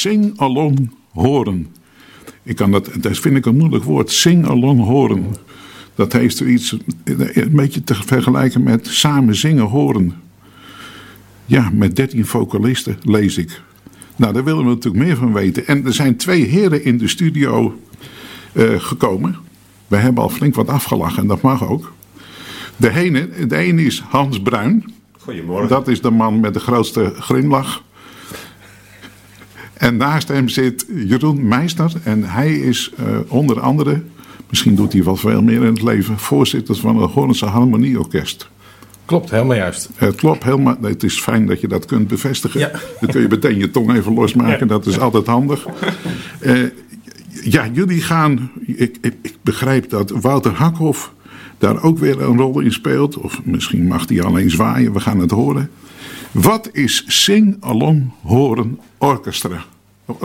sing-along horen. Ik kan dat, dat vind ik een moeilijk woord, sing-along horen. Dat heeft zoiets een beetje te vergelijken met samen zingen horen. Ja, met dertien vocalisten lees ik. Nou, daar willen we natuurlijk meer van weten. En er zijn twee heren in de studio uh, gekomen. We hebben al flink wat afgelachen en dat mag ook. De ene, de ene is Hans Bruin. Goedemorgen. Dat is de man met de grootste grimlach. En naast hem zit Jeroen Meijster. En hij is uh, onder andere, misschien doet hij wel veel meer in het leven, voorzitter van het Hoornse Harmonieorkest. Klopt, helemaal juist. Het klopt helemaal. Het is fijn dat je dat kunt bevestigen. Ja. Dan kun je meteen je tong even losmaken. Ja. Dat is altijd handig. Uh, ja, jullie gaan. Ik, ik, ik, begrijp dat Wouter Hakhoff daar ook weer een rol in speelt. Of misschien mag hij alleen zwaaien. We gaan het horen. Wat is Sing Along Horen Orchestra?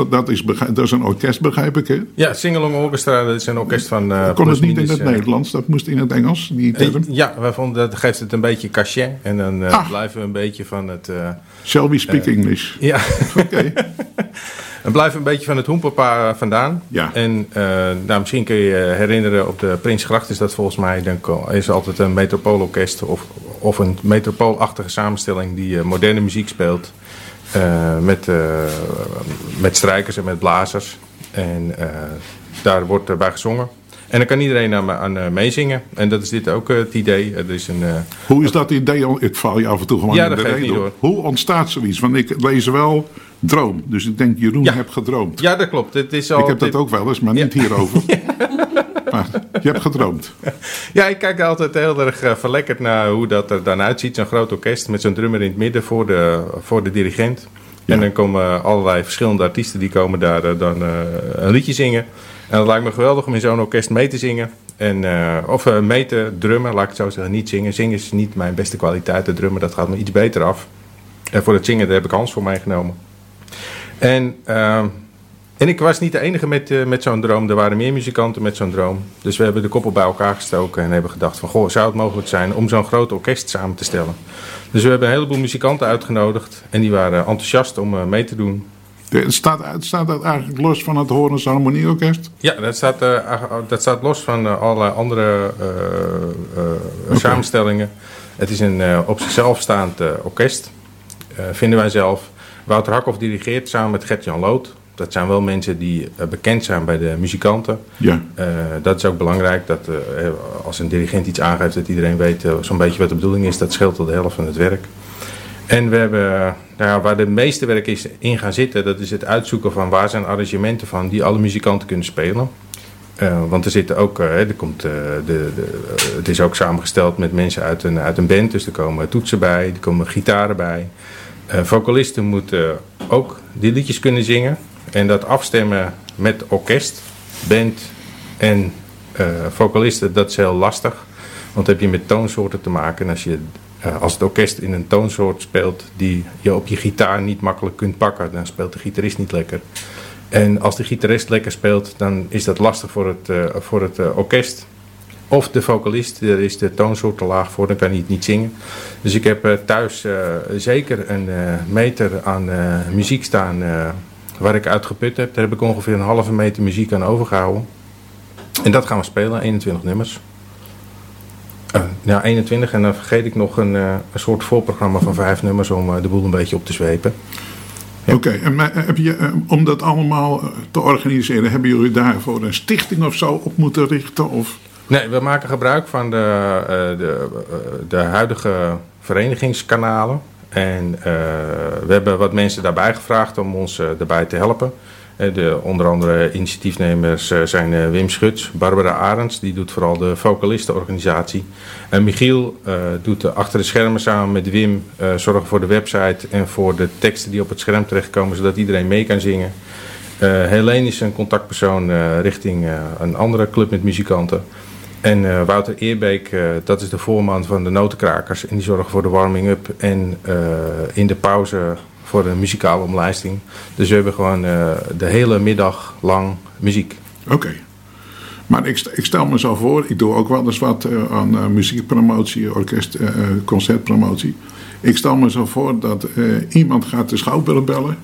Dat is, dat is een orkest, begrijp ik, hè? Ja, Singalong Orchestra, dat is een orkest van... Uh, Kon het niet in het uh, Nederlands, dat moest in het Engels, die term? Uh, ja, wij vonden dat geeft het een beetje cachet. En dan ah. blijven we een beetje van het... Shall we speak English? Ja. Oké. We blijven een beetje van het hoempapa vandaan. Ja. En nou, misschien kun je je herinneren, op de Prinsgracht is dat volgens mij... Dan is altijd een metropoolorkest of, of een metropoolachtige samenstelling die moderne muziek speelt... Uh, met, uh, met strijkers en met blazers. En uh, daar wordt bij gezongen. En dan kan iedereen aan, aan meezingen. En dat is dit ook het idee. Er is een, Hoe is dat idee? Ik val je af en toe gewoon ja, in de reden. Hoe ontstaat zoiets? Want ik lees wel droom. Dus ik denk, Jeroen, ja. heb gedroomd. Ja, dat klopt. Het is al, ik heb dit... dat ook wel eens, maar niet hierover. Maar je hebt gedroomd. Ja, ik kijk altijd heel erg verlekkerd naar hoe dat er dan uitziet. Zo'n groot orkest met zo'n drummer in het midden voor de, voor de dirigent. En dan komen allerlei verschillende artiesten die komen daar uh, dan uh, een liedje zingen. En dat lijkt me geweldig om in zo'n orkest mee te zingen. En, of mee te drummen, laat ik het zo zeggen, niet zingen. Zingen is niet mijn beste kwaliteit, de drummen dat gaat me iets beter af. En voor het zingen daar heb ik Hans voor meegenomen. En en ik was niet de enige met, uh, met zo'n droom. Er waren meer muzikanten met zo'n droom. Dus we hebben de koppel bij elkaar gestoken en hebben gedacht van... Goh, zou het mogelijk zijn om zo'n groot orkest samen te stellen? Dus we hebben een heleboel muzikanten uitgenodigd. En die waren enthousiast om uh, mee te doen. Staat, staat dat eigenlijk los van het Horens Harmonieorkest? Ja, dat staat, uh, dat staat los van allerlei andere okay. samenstellingen. Het is een op zichzelf staand orkest, vinden wij zelf. Wouter Hakhoff dirigeert samen met Gert-Jan Lood dat zijn wel mensen die uh, bekend zijn bij de muzikanten. Ja. Uh, dat is ook belangrijk. Dat uh, als een dirigent iets aangeeft, dat iedereen weet zo'n beetje wat de bedoeling is. Dat scheelt tot de helft van het werk. En we hebben, nou ja, waar de meeste werk is in gaan zitten, dat is het uitzoeken van waar zijn arrangementen van die alle muzikanten kunnen spelen. want er zitten ook, er komt, de, de, het is ook samengesteld met mensen uit een, uit een band. Dus er komen toetsen bij, er komen gitaren bij. vocalisten moeten ook die liedjes kunnen zingen. En dat afstemmen met orkest, band en uh, vocalisten, dat is heel lastig. Want heb je met toonsoorten te maken. En als, je, uh, als het orkest in een toonsoort speelt die je op je gitaar niet makkelijk kunt pakken, dan speelt de gitarist niet lekker. En als de gitarist lekker speelt, dan is dat lastig voor het, uh, voor het orkest. Of de vocalist, daar is de toonsoort te laag voor, dan kan hij het niet zingen. Dus ik heb thuis zeker een meter aan muziek staan waar ik uitgeput heb. Daar heb ik ongeveer een halve meter muziek aan overgehouden. En dat gaan we spelen, 21 nummers. Uh, ja, 21 en dan vergeet ik nog een, uh, een soort voorprogramma van vijf nummers om uh, de boel een beetje op te zwepen. Ja. Oké, okay, en heb je, om dat allemaal te organiseren, hebben jullie daarvoor een stichting of zo op moeten richten? Of? Nee, we maken gebruik van de, de, de huidige verenigingskanalen. En uh, we hebben wat mensen daarbij gevraagd om ons uh, daarbij te helpen. Uh, de, onder andere initiatiefnemers zijn Wim Schuts, Barbara Arends, die doet vooral de vocalistenorganisatie. En Michiel doet achter de schermen samen met Wim zorgen voor de website en voor de teksten die op het scherm terechtkomen, zodat iedereen mee kan zingen. Helene is een contactpersoon richting een andere club met muzikanten. En uh, Wouter Eerbeek, uh, dat is de voorman van de Notenkrakers. En die zorgen voor de warming-up en uh, in de pauze voor de muzikale omlijsting. Dus we hebben gewoon de hele middag lang muziek. Oké. Maar ik, ik, stel me zo voor, ik doe ook wel eens wat aan muziekpromotie, orkest, concertpromotie. Ik stel me zo voor dat iemand gaat de schouwburg bellen.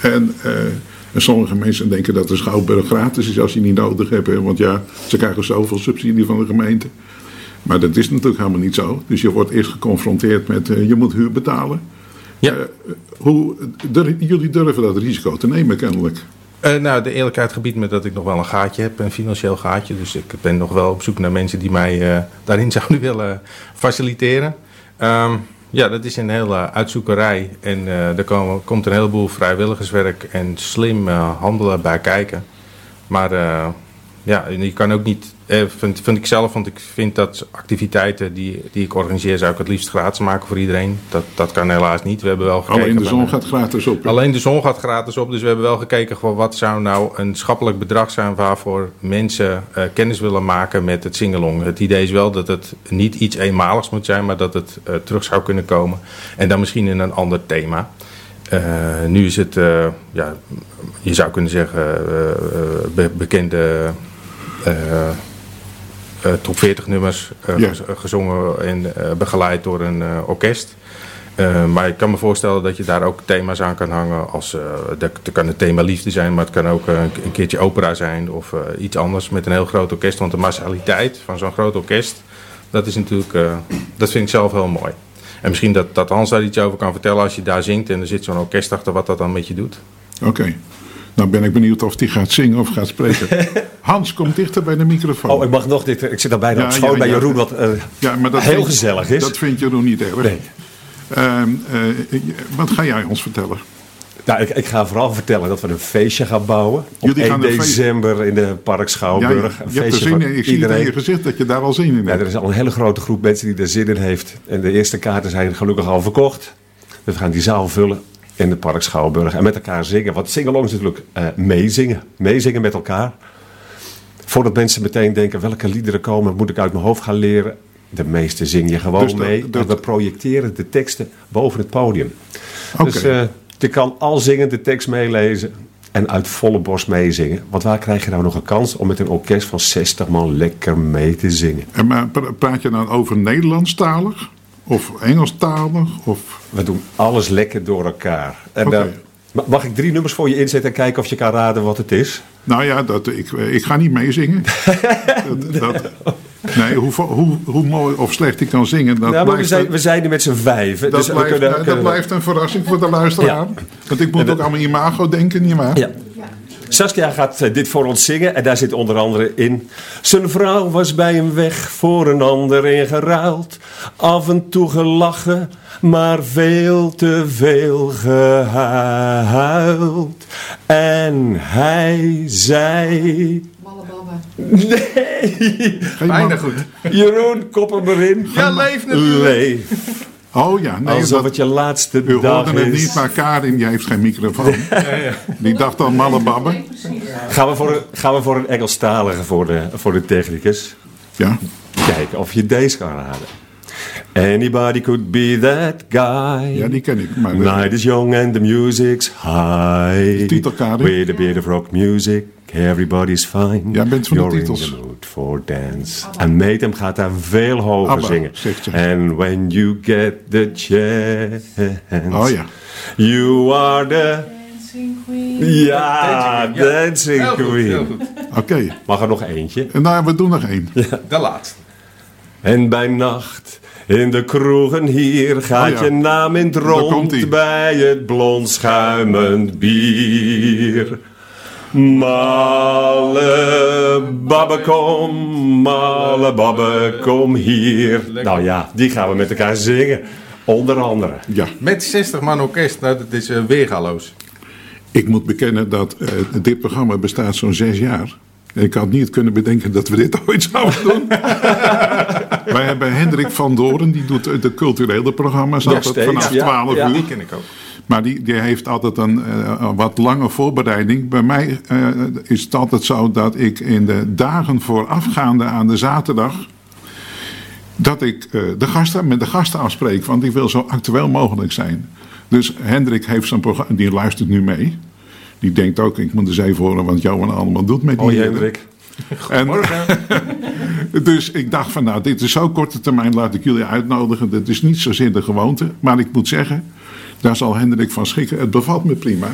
En En sommige mensen denken dat de Schouwburg gratis is als je niet nodig hebt. hè, Want ja, ze krijgen zoveel subsidie van de gemeente. Maar dat is natuurlijk helemaal niet zo. Dus je wordt eerst geconfronteerd met eh, je moet huur betalen. Ja. Eh, hoe, dur- jullie durven dat risico te nemen kennelijk. Eh, nou, de eerlijkheid gebiedt me dat ik nog wel een gaatje heb, een financieel gaatje. Dus ik ben nog wel op zoek naar mensen die mij daarin zouden willen faciliteren. Ehm, ja, dat is een hele uitzoekerij. En eh, er komen, komt een heleboel vrijwilligerswerk en slim eh, handelen bij kijken. Maar eh, ja, en je kan ook niet, eh, vind, vind ik zelf, want ik vind dat activiteiten die, die ik organiseer, zou ik het liefst gratis maken voor iedereen. Dat, dat kan helaas niet. We hebben wel gekeken. Alleen de zon gaat gratis op. hè? Alleen de zon gaat gratis op, dus we hebben wel gekeken van wat zou nou een schappelijk bedrag zijn waarvoor mensen eh, kennis willen maken met het singalong. Het idee is wel dat het niet iets eenmaligs moet zijn, maar dat het eh, terug zou kunnen komen. En dan misschien in een ander thema. Eh, nu is het, eh, ja, je zou kunnen zeggen, be- bekende top 40 nummers eh, Ja. gezongen en eh, begeleid door een eh, orkest. Eh, maar ik kan me voorstellen dat je daar ook thema's aan kan hangen. Als, eh dat, dat kan het thema liefde zijn, maar het kan ook eh, een, keertje opera zijn of eh, iets anders met een heel groot orkest. Want de massaliteit van zo'n groot orkest, dat is natuurlijk, eh, dat vind ik zelf heel mooi. En misschien dat, dat Hans daar iets over kan vertellen als je daar zingt en er zit zo'n orkest achter, wat dat dan met je doet. Oké. Nou ben ik benieuwd of die gaat zingen of gaat spreken. Hans, kom dichter bij de microfoon. Oh, ik mag nog dit. Ik zit al bijna Ja, op school ja, bij ja. Jeroen, wat eh, ja, maar dat heel gezellig is. Dat vind je nog niet erg. Nee. Ehm, eh, wat ga jij ons vertellen? Nou, ik, ik ga vooral vertellen dat we een feestje gaan bouwen. Op Jullie 1 gaan feest- december in de Park Ja, je, Schouwburg. je een hebt er feestje zin in. Ik zie het aan iedereen. je gezicht dat je daar al zin in Ja, hebt. er is al een hele grote groep mensen die er zin in heeft. En de eerste kaarten zijn gelukkig al verkocht. Dus we gaan die zaal vullen in de Park Schouwburg. En met elkaar zingen. Want singalong is natuurlijk eh, meezingen. Meezingen met elkaar. Voordat mensen meteen denken welke liederen komen, moet ik uit mijn hoofd gaan leren. De meeste zing je gewoon Dus dat- mee. dat- En we projecteren de teksten boven het podium. Dus eh, je kan al zingend de tekst meelezen en uit volle borst meezingen. Want waar krijg je nou nog een kans om met een orkest van 60 man lekker mee te zingen? En maar pra- praat je dan over Nederlandstalig? Of Engelstalig? Of... We doen alles lekker door elkaar. En, eh, ma- mag ik drie nummers voor je inzetten en kijken of je kan raden wat het is? Nou ja, dat, ik, ik ga niet meezingen. dat, dat, nee, hoe, hoe, hoe mooi of slecht ik kan zingen, dat nou, maar we, zijn, we zijn er met z'n vijven. Dat, dus blijft, kunnen- dat kunnen blijft een verrassing voor de luisteraar. Ja. Want ik moet En ook aan mijn imago denken, nietwaar? Ja. Saskia gaat eh, dit voor ons zingen en daar zit onder andere in. Zijn vrouw was bij hem weg voor een ander ingeruild. Af en toe gelachen, maar veel te veel gehuild. En hij zei... Nee! Bijna goed. Jeroen, kop hem erin. Ja, leef natuurlijk. Leef. Oh ja, nee, Alsof dat, het je laatste u dag hoorde het niet, maar Karin die heeft geen microfoon. Die dacht al mallebabben. Gaan we voor een, gaan we voor een Engelstalige voor de, voor de technicus? Ja, Kijken of je deze kan raden. Anybody could be that guy. ja, die ken ik. Maar Night is young and the music's high. titel, Karin? With a bit of rock music, everybody's fine. Jij bent van de You're titels. For dance. En Metem gaat daar veel hoger Abba, zingen. And when you get the chance. Oh ja. You are the... Dancing queen. Ja, dancing queen. oké. Mag er nog eentje? En nou, we doen nog één. De laatste. En bij nacht in de kroegen hier gaat Oh ja. je naam in het rond bij het blond schuimend bier. Malle babbe kom, malle babbe kom hier. Nou ja, die gaan we met elkaar zingen. Onder andere. Ja, Met 60 man orkest, nou, dat is uh, weergaloos. ik moet bekennen dat eh, dit programma bestaat zo'n zes jaar. En ik had niet kunnen bedenken dat we dit ooit zouden doen. Wij hebben Hendrik van Doren, die doet de culturele programma's Nog altijd steeds, vanaf ja, 12 ja. uur. Die ken ik ook. Maar die, die heeft altijd een eh, wat lange voorbereiding. Bij mij eh, is het altijd zo dat ik in de dagen voorafgaande aan de zaterdag. dat ik eh, de gasten, met de gasten afspreek. Want ik wil zo actueel mogelijk zijn. Dus Hendrik heeft zijn programma. die luistert nu mee. Die denkt ook, ik moet eens even horen wat Johan allemaal doet met die. Hoi eh, Hendrik. en, dus ik dacht van nou, dit is zo korte termijn, laat ik jullie uitnodigen. Dat is niet zozeer de gewoonte. Maar ik moet zeggen, daar zal Hendrik van schikken. Het bevalt me prima.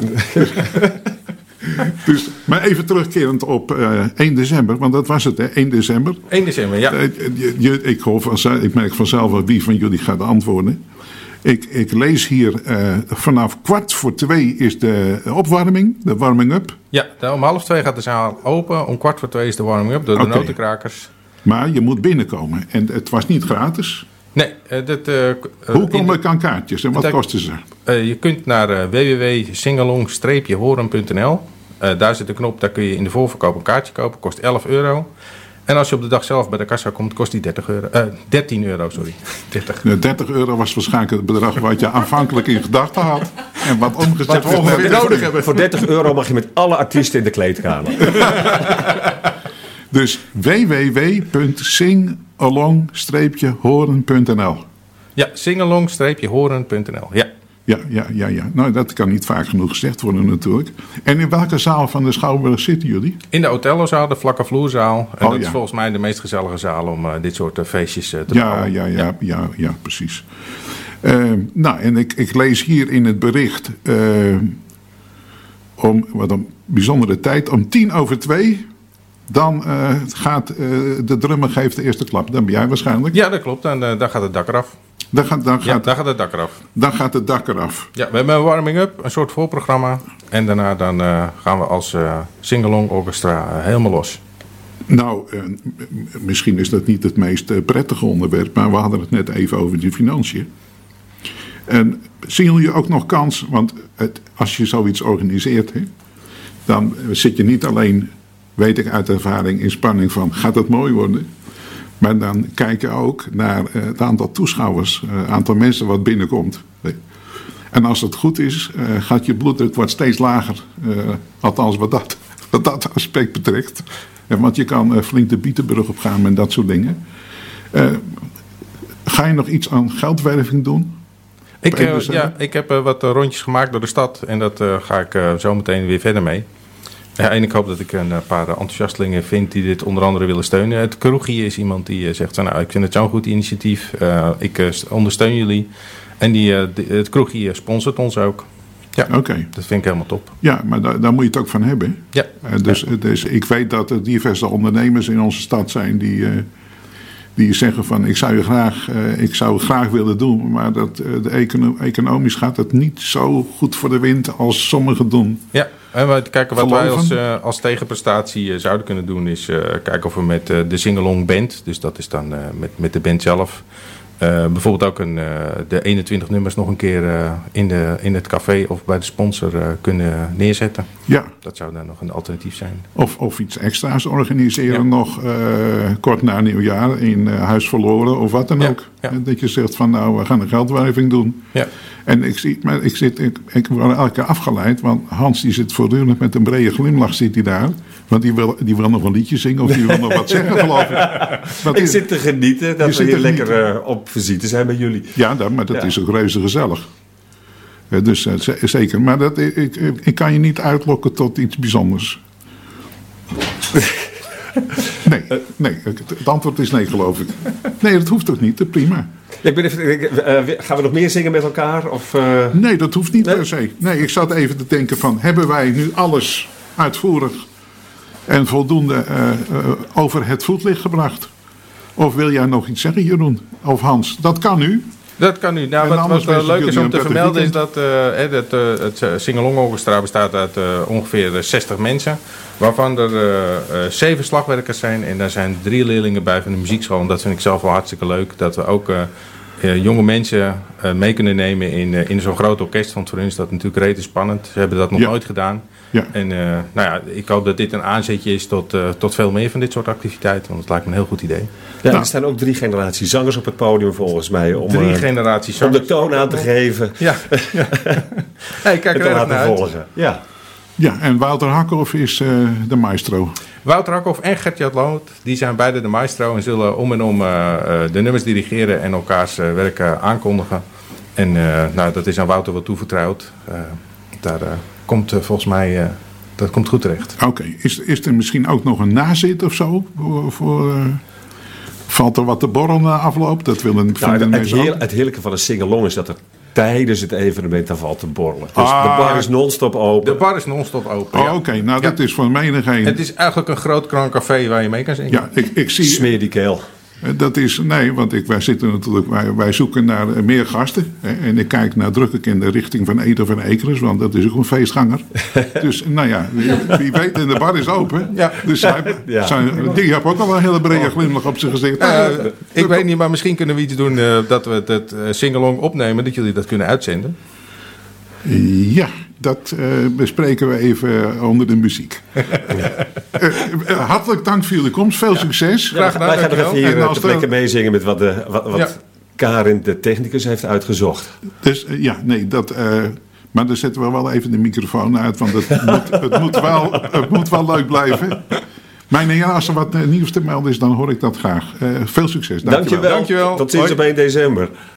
dus, maar even terugkerend op uh, 1 december, want dat was het, hè? 1 december. 1 december, ja. Uh, je, je, ik, hoor van, ik merk vanzelf wel wie van jullie gaat antwoorden. Ik, ik lees hier uh, vanaf kwart voor twee is de opwarming, de warming-up. Ja, om half twee gaat de zaal open. Om kwart voor twee is de warming-up door de okay. notenkrakers. Maar je moet binnenkomen en het was niet gratis. Nee, uh, dat, uh, Hoe kom ik aan kaartjes en wat dat, kosten ze? Uh, je kunt naar www.singalong-horen.nl. daar zit een knop, daar kun je in de voorverkoop een kaartje kopen. Kost 11 euro. En als je op de dag zelf bij de kassa komt, kost die 30 euro, 13 euro. Sorry. 30. Ja, 30 euro was waarschijnlijk het bedrag wat je aanvankelijk in gedachten had. En wat omgezet wat we nodig hebben. Voor 30 euro mag je met alle artiesten in de kleedkamer. dus www.singalong-horen.nl Ja, singalong-horen.nl. Ja. Ja, ja, ja, ja. Nou, dat kan niet vaak genoeg gezegd worden natuurlijk. En in welke zaal van de Schouwburg zitten jullie? In de Otellozaal, de vlakke vloerzaal. En oh, dat ja. is volgens mij de meest gezellige zaal om uh, dit soort uh, feestjes uh, te ja, bouwen. Ja, ja, ja, ja, ja, precies. nou, en ik, ik lees hier in het bericht om wat een bijzondere tijd, om tien over twee dan uh, gaat uh, de drummer geeft de eerste klap. Dan ben jij waarschijnlijk. Ja, dat klopt. En uh, dan gaat het dak eraf. Dan gaat, dan gaat, ja, dan gaat het dak eraf. Dan gaat het dak eraf. Ja, we hebben een warming-up, een soort voorprogramma. En daarna dan, gaan we als singalong orchestra helemaal los. Nou, misschien is dat niet het meest prettige onderwerp, maar we hadden het net even over de financiën. En zien jullie ook nog kans, want het, als je zoiets organiseert, hè, dan zit je niet alleen weet ik uit ervaring in spanning van gaat het mooi worden. Maar dan kijk je ook naar uh, het aantal toeschouwers, het uh, aantal mensen wat binnenkomt. En als het goed is, uh, gaat je bloeddruk wordt steeds lager. althans wat dat, wat dat aspect betreft. want je kan flink de Bietenbrug opgaan en dat soort dingen. ga je nog iets aan geldwerving doen? Ik, ja, ik heb wat rondjes gemaakt door de stad en dat ga ik zo meteen weer verder mee. Ja, en ik hoop dat ik een paar enthousiastelingen vind die dit onder andere willen steunen. Het Kroegie is iemand die zegt, van, nou, ik vind het zo'n goed initiatief, uh, ik ondersteun jullie. En die, het Kroegie sponsort ons ook. Ja, okay. dat vind ik helemaal top. Ja, maar daar, daar moet je het ook van hebben. Ja. dus, ja. dus ik weet dat er diverse ondernemers in onze stad zijn die, die zeggen van ik zou, je graag, ik zou het graag willen doen, maar dat, de econo economisch gaat het niet zo goed voor de wind als sommigen doen. Ja, en we kijken wat wij als, uh, als tegenprestatie uh, zouden kunnen doen, is uh, kijken of we met de Singalong Band, dus dat is dan met, met de band zelf, bijvoorbeeld ook een, de 21 nummers nog een keer in, de, in het café of bij de sponsor kunnen neerzetten. Ja. Dat zou dan nog een alternatief zijn. Of, of iets extra's organiseren ja. nog kort na nieuwjaar in Huis Verloren of wat dan ja. ook. Ja. Dat je zegt van nou, we gaan een geldwerving doen. Ja. En ik, zie, maar ik, zit, ik, ik word elke keer afgeleid, want Hans die zit voortdurend met een brede glimlach zit hij daar. Want die wil, die wil nog een liedje zingen of die wil nog wat zeggen geloof ik. Ik zit te genieten dat we hier lekker uh, op visite zijn bij jullie. Ja, dan, maar dat ja. is ook reuze gezellig. Uh, dus uh, zeker, maar dat, ik, ik, ik kan je niet uitlokken tot iets bijzonders. nee, nee, het antwoord is nee geloof ik. Nee, dat hoeft toch niet, prima. Ja, ik ben even, gaan we nog meer zingen met elkaar? Of. Nee, dat hoeft niet nee? per se. Nee, ik zat even te denken van, hebben wij nu alles uitvoerig en voldoende uh, over het voetlicht gebracht? Of wil jij nog iets zeggen, Jeroen? Of Hans? Dat kan nu. Dat kan nu. Nou, wat, wat wel leuk is om te vermelden is dat uh, het, uh, het Singalong Orchestra bestaat uit uh, ongeveer 60 mensen. Waarvan er zeven slagwerkers zijn en daar zijn drie leerlingen bij van de muziekschool. En dat vind ik zelf wel hartstikke leuk. Dat we ook jonge mensen mee kunnen nemen in, in zo'n groot orkest. Want voor hun is dat natuurlijk rete spannend. Ze hebben dat nog Ja. nooit gedaan. Ja. En nou ja, ik hoop dat dit een aanzetje is tot, tot veel meer van dit soort activiteiten. Want het lijkt me een heel goed idee. Ja, Nou. er staan ook drie generaties zangers op het podium volgens mij. Om, Drie eh, generaties om de zangers. toon aan te geven Ja. ja. hey, kijk en er naar laten uit. volgen. Ja. Ja, en Wouter Hakhoff is eh, de maestro. Wouter Hakhoff en Gert-Jan Loot, die zijn beide de maestro en zullen om en om eh, eh, de nummers dirigeren en elkaars werk aankondigen. En eh, nou, dat is aan Wouter wel toevertrouwd. Eh, daar eh, komt volgens mij, eh, dat komt goed terecht. Oké, is, is er misschien ook nog een nazit of zo? Voor, voor, eh, valt er wat te borrelen na afloop? Dat willen Nou, het, het, het heerlijke van een sing-along is dat er tijdens het evenement daar valt te borrelen. Dus Ah. de bar is non-stop open. De bar is non-stop open. Oh, ja. Oké, nou dat is voor menigeen. Het is eigenlijk een groot krancafé waar je mee kan zingen. Ja, ik, ik zie. Smeer die keel. Dat is, nee, want ik, wij zitten natuurlijk, wij, wij zoeken naar eh, meer gasten. Hè, en ik kijk nadrukkelijk in de richting van Eder van Ekeres, want dat is ook een feestganger. dus nou ja, wie, wie weet, en de bar is open. Ja. Dus zij, Ja. zijn, die hebben ook al een hele brede glimlach op zijn gezicht. Eh, Eh, ik weet niet, maar misschien kunnen we iets doen eh, dat we het, het eh, singalong opnemen, dat jullie dat kunnen uitzenden. Ja, dat eh, bespreken we even onder de muziek. Eh, eh, hartelijk dank voor jullie komst, veel succes. Graag gedaan, Wij gaan nog even hier En als ter plekke er- meezingen met wat, de, wat, wat Ja. Karin, de technicus, heeft uitgezocht. Dus ja, nee, dat. eh, maar dan zetten we wel even de microfoon uit, want het moet, het moet, wel, het moet wel leuk blijven. Mijn heren, als er wat nieuws te melden is, dan hoor ik dat graag. Eh, veel succes. Dankjewel. Dankjewel. Dankjewel. Tot ziens Hoi. op 1 december.